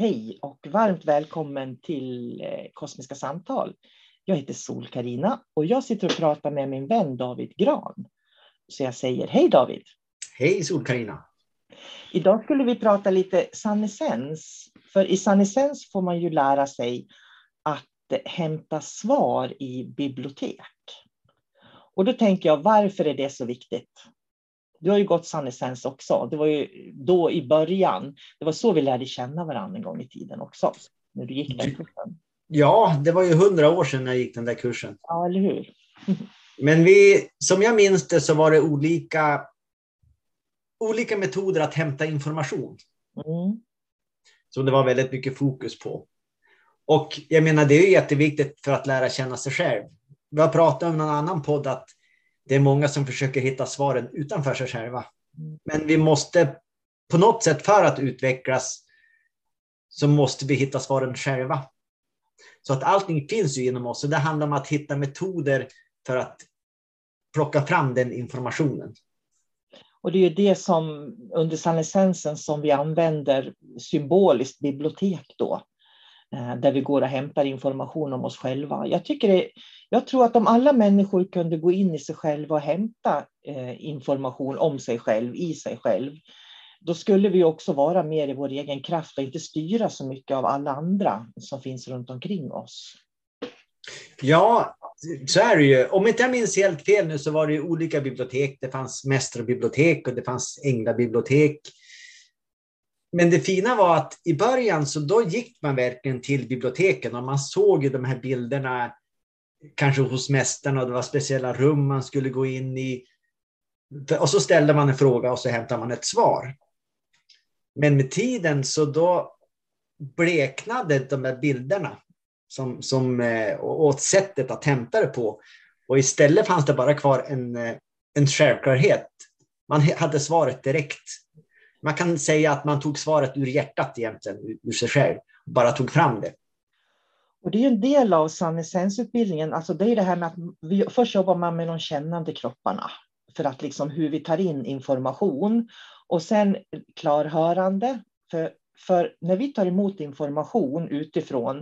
Hej och varmt välkommen till eh, Kosmiska samtal. Jag heter sol karina och jag sitter och pratar med min vän David Gran. Så jag säger hej David. Hej sol karina Idag skulle vi prata lite sannesens. För i sannesens får man ju lära sig att hämta svar i bibliotek. Och då tänker jag, varför är det så viktigt? Du har ju gått Sannesens också. Det var ju då i början. Det var så vi lärde känna varandra en gång i tiden också. När du gick den kursen. Ja, det var ju hundra år sedan jag gick den där kursen. Ja, eller hur? Men vi, som jag minns det så var det olika, olika metoder att hämta information. Mm. Som det var väldigt mycket fokus på. Och jag menar, det är jätteviktigt för att lära känna sig själv. Vi har pratat om någon annan podd att det är många som försöker hitta svaren utanför sig själva. Men vi måste på något sätt för att utvecklas så måste vi hitta svaren själva. Så att allting finns ju inom oss och det handlar om att hitta metoder för att plocka fram den informationen. Och det är ju det som under sannessensen som vi använder symboliskt bibliotek då. Eh, där vi går och hämtar information om oss själva. Jag, tycker det, jag tror att om alla människor kunde gå in i sig själva och hämta eh, information om sig själv, i sig själv, då skulle vi också vara mer i vår egen kraft och inte styra så mycket av alla andra som finns runt omkring oss. Ja, så är det ju. Om inte jag minns helt fel nu så var det olika bibliotek. Det fanns mästarbibliotek och det fanns änglabibliotek. Men det fina var att i början så då gick man verkligen till biblioteken och man såg ju de här bilderna kanske hos mästarna och det var speciella rum man skulle gå in i. Och så ställde man en fråga och så hämtade man ett svar. Men med tiden så då bleknade de här bilderna. som, som, eh, och och sättet att hämta det på. Och istället fanns det bara kvar en, eh, en självklarhet. Man hade svaret direkt. Man kan säga att man tog svaret ur hjärtat egentligen, ur sig själv. Bara tog fram det. Och det är en del av sannesensutbildningen. Alltså det är det här med att vi, först jobbar man med de kännande kropparna för att liksom hur vi tar in information och sen klarhörande. För, för när vi tar emot information utifrån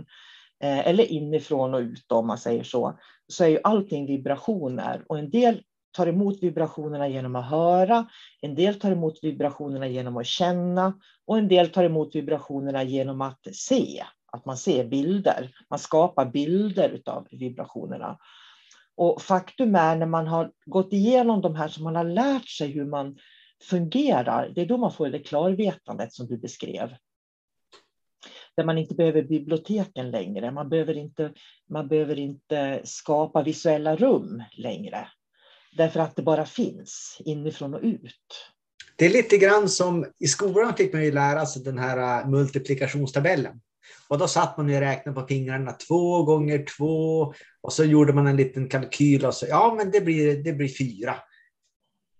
eh, eller inifrån och ut om man säger så, så är ju allting vibrationer och en del tar emot vibrationerna genom att höra, en del tar emot vibrationerna genom att känna och en del tar emot vibrationerna genom att se att man ser bilder. Man skapar bilder av vibrationerna. Och faktum är när man har gått igenom de här som man har lärt sig hur man fungerar, det är då man får det klarvetandet som du beskrev. Där man inte behöver biblioteken längre, man behöver inte, man behöver inte skapa visuella rum längre. Därför att det bara finns inifrån och ut. Det är lite grann som i skolan fick man ju lära sig den här äh, multiplikationstabellen. Och då satt man och räknade på fingrarna två gånger två och så gjorde man en liten kalkyl och så, ja men det blir, det blir fyra.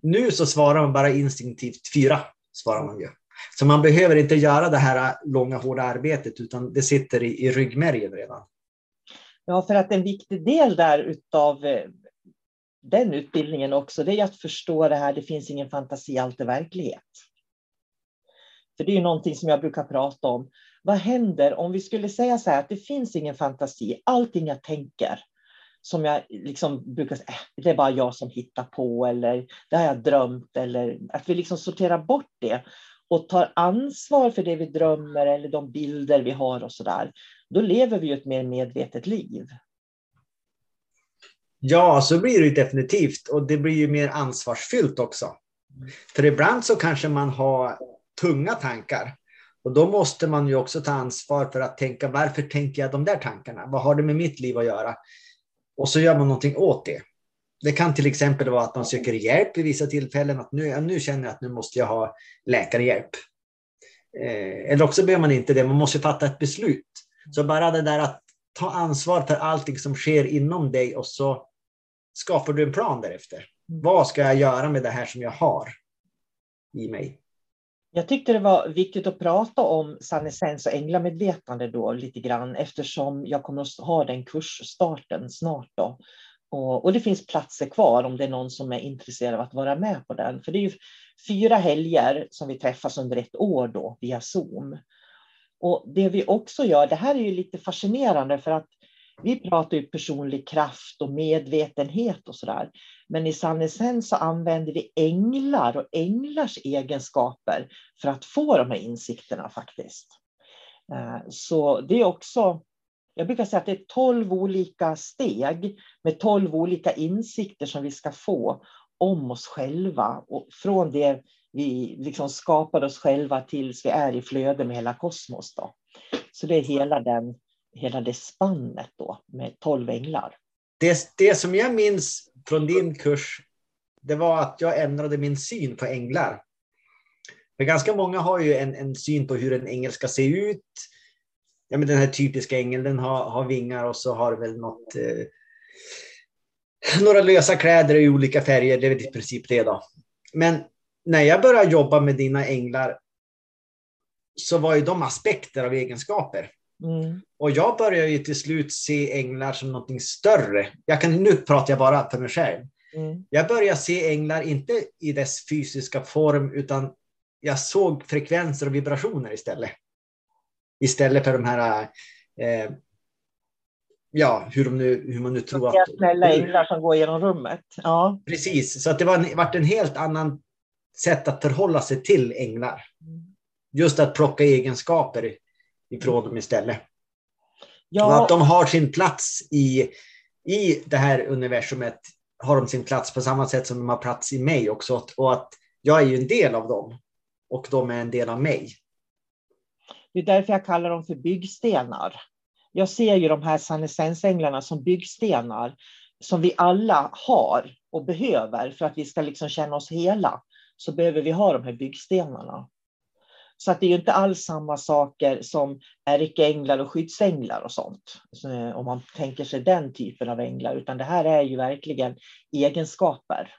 Nu så svarar man bara instinktivt fyra, svarar man ju. Så man behöver inte göra det här långa hårda arbetet utan det sitter i, i ryggmärgen redan. Ja, för att en viktig del där utav eh, den utbildningen också, det är att förstå det här, det finns ingen fantasi, allt är verklighet. För det är ju någonting som jag brukar prata om. Vad händer om vi skulle säga så här att det finns ingen fantasi, allting jag tänker som jag liksom brukar säga, äh, det är bara jag som hittar på eller det har jag drömt eller att vi liksom sorterar bort det och tar ansvar för det vi drömmer eller de bilder vi har och så där. Då lever vi ju ett mer medvetet liv. Ja, så blir det definitivt och det blir ju mer ansvarsfyllt också. För ibland så kanske man har tunga tankar och då måste man ju också ta ansvar för att tänka varför tänker jag de där tankarna? Vad har det med mitt liv att göra? Och så gör man någonting åt det. Det kan till exempel vara att man söker hjälp vid vissa tillfällen. Att nu, nu känner jag att nu måste jag ha läkarhjälp. Eh, eller också behöver man inte det, man måste fatta ett beslut. Så bara det där att ta ansvar för allting som sker inom dig och så skapar du en plan därefter. Vad ska jag göra med det här som jag har i mig? Jag tyckte det var viktigt att prata om sannesens och änglamedvetande då lite grann eftersom jag kommer att ha den kursstarten snart. Då. Och, och, det finns platser kvar om det är någon som är intresserad av att vara med på den. För det är fyra helger som vi träffas under ett år då via Zoom. Och det vi också gör, det här är ju lite fascinerande för att vi pratar ju personlig kraft och medvetenhet och sådär. Men i sannesens så använder vi änglar och änglars egenskaper för att få de här insikterna faktiskt. Eh, så det är också, jag brukar säga att det är tolv olika steg med tolv olika insikter som vi ska få om oss själva och från det vi liksom skapar oss själva tills vi är i flöde med hela kosmos. Då. Så det är hela, den, hela det spannet då med tolv änglar. Det, det som jag minns från din kurs, det var att jag ändrade min syn på änglar. För ganska många har ju en, en syn på hur en ängel ska se ut. Ja, men den här typiska ängeln, den har, har vingar och så har väl något, eh, några lösa kläder i olika färger. Det är väl i princip det då. Men när jag började jobba med dina änglar så var ju de aspekter av egenskaper. Mm. Och jag börjar ju till slut se änglar som någonting större. Jag kan, nu pratar jag bara för mig själv. Mm. Jag börjar se änglar inte i dess fysiska form, utan jag såg frekvenser och vibrationer istället. Istället för de här, eh, ja, hur, de nu, hur man nu tror att... Snälla änglar som går genom rummet. Ja. Precis, så att det var varit en helt annan sätt att förhålla sig till änglar. Mm. Just att plocka egenskaper ifrån dem istället. Ja. Och att de har sin plats i, i det här universumet, har de sin plats på samma sätt som de har plats i mig också. Och att jag är ju en del av dem och de är en del av mig. Det är därför jag kallar dem för byggstenar. Jag ser ju de här sannessensänglarna som byggstenar som vi alla har och behöver för att vi ska liksom känna oss hela. Så behöver vi ha de här byggstenarna. Så att det är ju inte alls samma saker som ärkeänglar och skyddsänglar och sånt. Eh, om man tänker sig den typen av änglar, utan det här är ju verkligen egenskaper.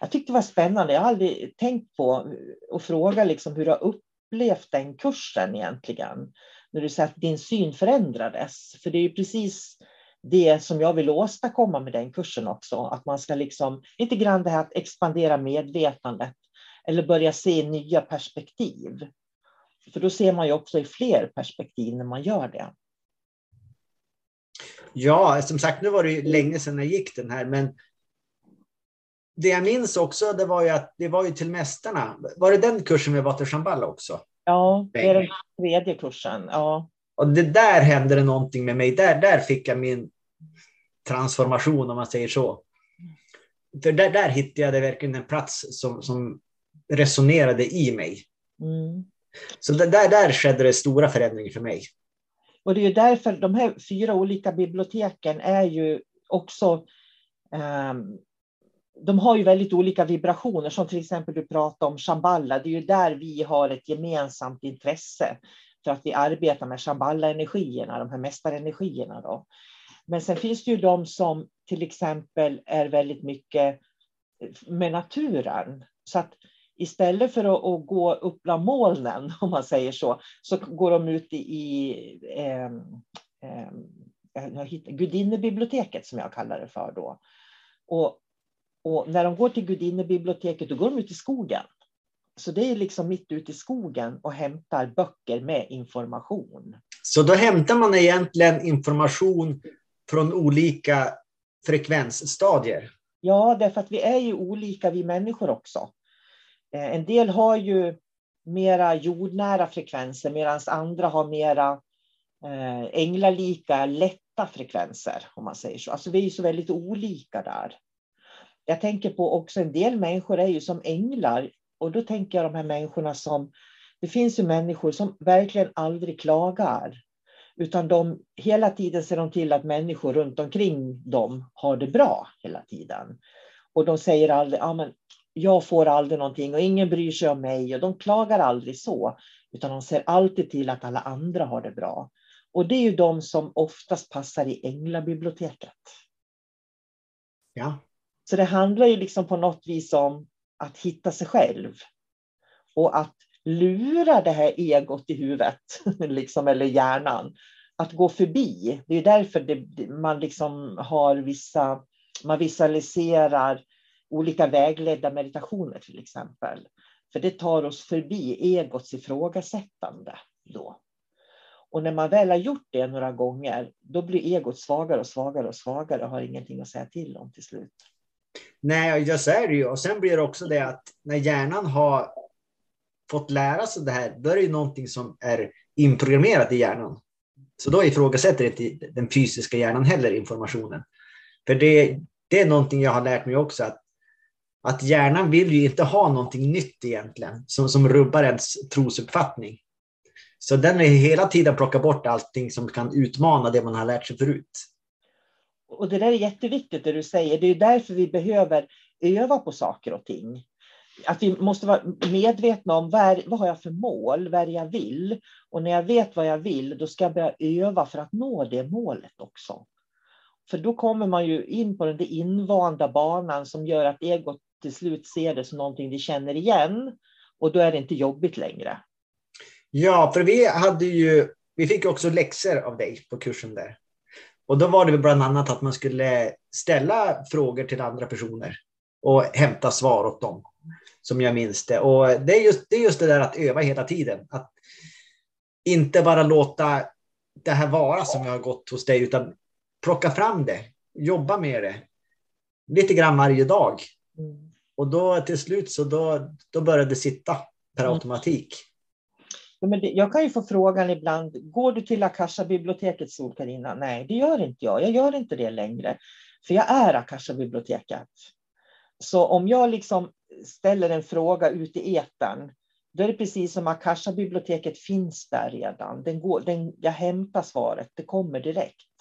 Jag tyckte det var spännande. Jag har aldrig tänkt på och fråga liksom hur du har upplevt den kursen egentligen. När du säger att din syn förändrades. För det är ju precis det som jag vill åstadkomma med den kursen också. Att man ska liksom, lite grann det här att expandera medvetandet eller börja se nya perspektiv. För då ser man ju också i fler perspektiv när man gör det. Ja, som sagt, nu var det ju länge sedan jag gick den här, men det jag minns också, det var ju att det var ju till mästarna. Var det den kursen till Shambhala också? Ja, det är den tredje kursen. Ja. Och det där hände det någonting med mig. Där, där fick jag min transformation, om man säger så. För där, där hittade jag verkligen en plats som, som resonerade i mig. Mm. Så där, där skedde det stora förändringar för mig. Och det är ju därför de här fyra olika biblioteken är ju också um, de har ju väldigt olika vibrationer, som till exempel du pratade om Shamballa. Det är ju där vi har ett gemensamt intresse för att vi arbetar med Shamballa-energierna, de här mästarenergierna. Då. Men sen finns det ju de som till exempel är väldigt mycket med naturen. Så att istället för att, att gå upp bland molnen, om man säger så, så går de ut i eh, eh, gudinnebiblioteket, som jag kallar det för då. Och, och när de går till gudinnebiblioteket, då går de ut i skogen. Så det är liksom mitt ute i skogen och hämtar böcker med information. Så då hämtar man egentligen information från olika frekvensstadier? Ja, därför att vi är ju olika vi människor också. Eh, en del har ju mera jordnära frekvenser medan andra har mera eh, änglalika, lätta frekvenser, om man säger så. Alltså vi är ju så väldigt olika där. Jag tänker på också en del människor är ju som änglar och då tänker jag de här människorna som, det finns ju människor som verkligen aldrig klagar. Utan de, hela tiden ser de till att människor runt omkring dem har det bra hela tiden. Och de säger aldrig, ja men jag får aldrig någonting och ingen bryr sig om mig och de klagar aldrig så. Utan de ser alltid till att alla andra har det bra. Och det är ju de som oftast passar i änglabiblioteket. Ja. Så det handlar ju liksom på något vis om att hitta sig själv. Och att lura det här egot i huvudet, liksom, eller hjärnan. Att gå förbi. Det är därför det, man liksom har vissa, man visualiserar olika vägledda meditationer till exempel. För det tar oss förbi egots ifrågasättande då. Och när man väl har gjort det några gånger, då blir egot svagare och svagare och svagare och har ingenting att säga till om till slut. Nej, jag så är det ju. Och sen blir det också det att när hjärnan har fått lära sig det här, då är det ju någonting som är inprogrammerat i hjärnan. Så då ifrågasätter inte den fysiska hjärnan heller informationen. För det, det är någonting jag har lärt mig också, att, att hjärnan vill ju inte ha någonting nytt egentligen, som, som rubbar ens trosuppfattning. Så den är hela tiden plocka bort allting som kan utmana det man har lärt sig förut. Och det där är jätteviktigt det du säger. Det är därför vi behöver öva på saker och ting att vi måste vara medvetna om vad, är, vad har jag för mål, vad är det jag vill? Och när jag vet vad jag vill, då ska jag börja öva för att nå det målet också. För då kommer man ju in på den invanda banan som gör att egot till slut ser det som någonting vi känner igen. Och då är det inte jobbigt längre. Ja, för vi hade ju, vi fick också läxor av dig på kursen där. Och då var det bland annat att man skulle ställa frågor till andra personer och hämta svar åt dem som jag minns det. Och det är, just, det är just det där att öva hela tiden. Att inte bara låta det här vara som jag har gått hos dig, utan plocka fram det, jobba med det. Lite grann varje dag. Mm. Och då till slut så då, då började det sitta per mm. automatik. Ja, men det, jag kan ju få frågan ibland, går du till Akasha-biblioteket Sol-Carina? Nej, det gör inte jag. Jag gör inte det längre. För jag är Akasha-biblioteket. Så om jag liksom ställer en fråga ut i etern, då är det precis som Akasha-biblioteket finns där redan. Den går, den, jag hämtar svaret, det kommer direkt.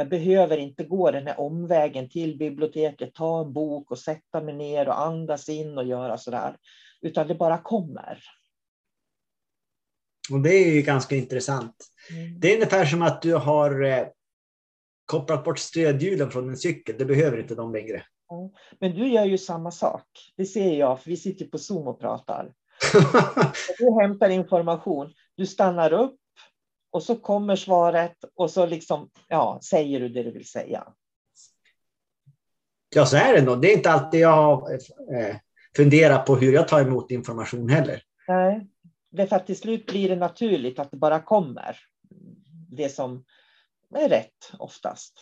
Jag behöver inte gå den här omvägen till biblioteket, ta en bok och sätta mig ner och andas in och göra sådär, utan det bara kommer. Och det är ju ganska intressant. Mm. Det är ungefär som att du har eh, kopplat bort stödhjulen från en cykel. Det behöver inte de längre. Mm. Men du gör ju samma sak. Det ser jag, för vi sitter på Zoom och pratar. du hämtar information. Du stannar upp och så kommer svaret och så liksom, ja, säger du det du vill säga. Ja, så är det nog. Det är inte alltid jag har eh, funderat på hur jag tar emot information heller. Nej, det för att till slut blir det naturligt att det bara kommer. Det som är rätt oftast.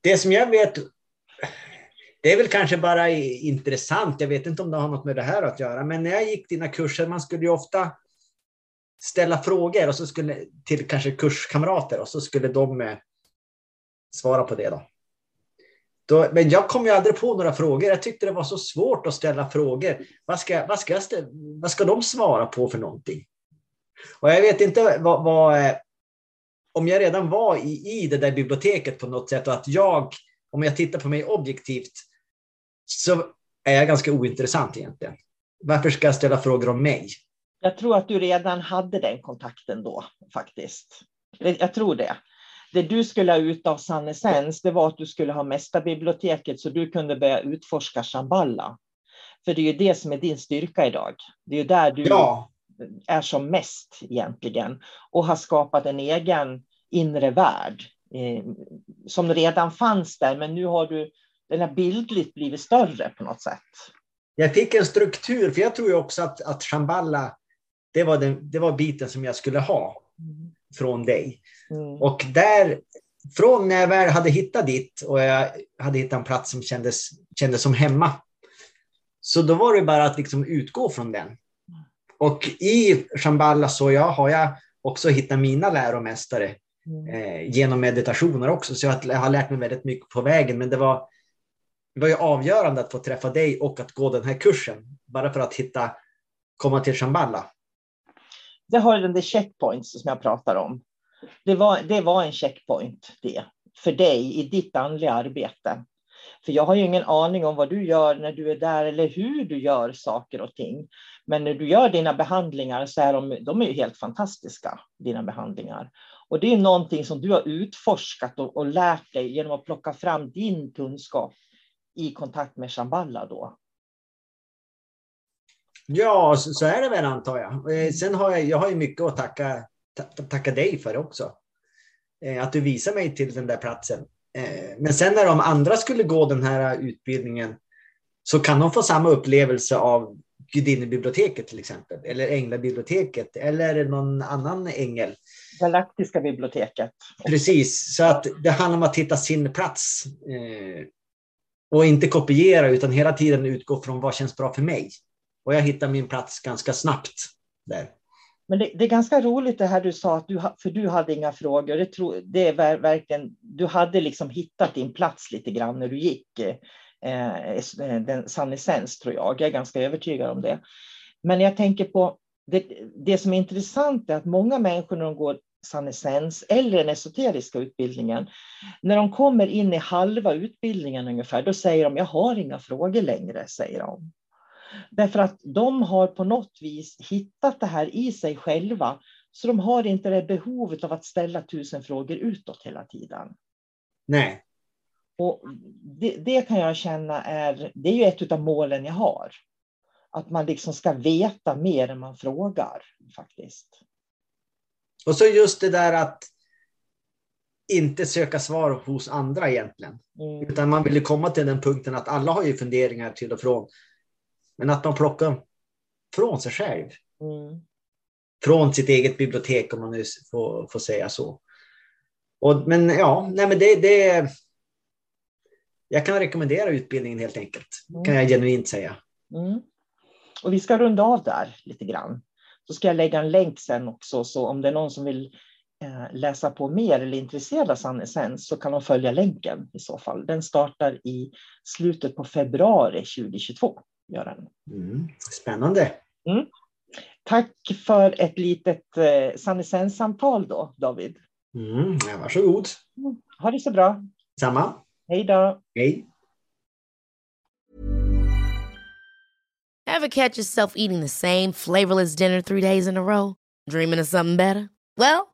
Det som jag vet, det är väl kanske bara intressant. Jag vet inte om det har något med det här att göra, men när jag gick dina kurser, man skulle ju ofta ställa frågor och så skulle, till kanske kurskamrater och så skulle de eh, svara på det. Då. Då, men jag kom ju aldrig på några frågor. Jag tyckte det var så svårt att ställa frågor. Vad ska, vad ska, ställa, vad ska de svara på för någonting? Och jag vet inte vad, vad, eh, om jag redan var i, i det där biblioteket på något sätt och att jag, om jag tittar på mig objektivt, så är jag ganska ointressant egentligen. Varför ska jag ställa frågor om mig? Jag tror att du redan hade den kontakten då faktiskt. Jag tror det. Det du skulle ha ut av Sannesens, det var att du skulle ha mesta biblioteket så du kunde börja utforska Shamballa. För det är ju det som är din styrka idag. Det är ju där du ja. är som mest egentligen och har skapat en egen inre värld eh, som redan fanns där, men nu har du den har bildligt blivit större på något sätt. Jag fick en struktur, för jag tror ju också att, att Shamballa det var, den, det var biten som jag skulle ha mm. från dig. Mm. Och där, från när jag väl hade hittat dit och jag hade hittat en plats som kändes, kändes som hemma. Så då var det bara att liksom utgå från den. Och i Shambhala så jag, har jag också hittat mina läromästare mm. eh, genom meditationer också. Så jag har lärt mig väldigt mycket på vägen. Men det var, det var ju avgörande att få träffa dig och att gå den här kursen. Bara för att hitta, komma till Shambhala det har den där checkpoints som jag pratar om. Det var, det var en checkpoint det, för dig i ditt andliga arbete. För jag har ju ingen aning om vad du gör när du är där eller hur du gör saker och ting. Men när du gör dina behandlingar så är de, de är ju helt fantastiska, dina behandlingar. Och det är någonting som du har utforskat och, och lärt dig genom att plocka fram din kunskap i kontakt med Shamballa då. Ja, så, så, är det väl antar jag. Eh, sen har jag, jag har ju mycket att tacka, tacka dig för också. Eh, att du visar mig till den där platsen. Eh, men sen när de andra skulle gå den här utbildningen så kan de få samma upplevelse av Gudinnebiblioteket till exempel, eller Änglabiblioteket, eller någon annan ängel. Galaktiska biblioteket. Precis, så att det handlar om att hitta sin plats. och inte kopiera, utan hela tiden utgå från vad känns bra för mig. Och jag hittade min plats ganska snabbt där. Men det, det, är ganska roligt det här du sa, att du, för du hade inga frågor. Det, tro, det är verkligen, du hade liksom hittat din plats lite grann när du gick eh, eh den sannesens, tror jag. Jag är ganska övertygad om det. Men jag tänker på, det, det som är intressant är att många människor när de går sannesens eller den esoteriska utbildningen, när de kommer in i halva utbildningen ungefär, då säger de, jag har inga frågor längre, säger de. Därför att de har på något vis hittat det här i sig själva. Så de har inte det behovet av att ställa tusen frågor utåt hela tiden. Nej. Och det, det kan jag känna är, det är ju ett av målen jag har. Att man liksom ska veta mer än man frågar faktiskt. Och så just det där att inte söka svar hos andra egentligen. Mm. Utan man vill komma till den punkten att alla har ju funderingar till och från. Men att man plockar från sig själv. Mm. Från sitt eget bibliotek om man nu får, får säga så. Och, men ja, nej men det, det Jag kan rekommendera utbildningen helt enkelt. Mm. Kan jag genuint säga. Mm. Och vi ska runda av där lite grann. Så ska jag lägga en länk sen också, så om det är någon som vill läsa på mer eller intresserad av Sannesens så kan de följa länken i så fall. Den startar i slutet på februari 2022. Göran. Mm, spännande. Mm. Tack för ett litet eh, Sannesens-samtal då, David. Mm, ja, varsågod. Mm. Ha det så bra. Samma. Hej då. Hej. Have catch yourself eating the same flavorless dinner three days in a row? Dreaming of something better? Well,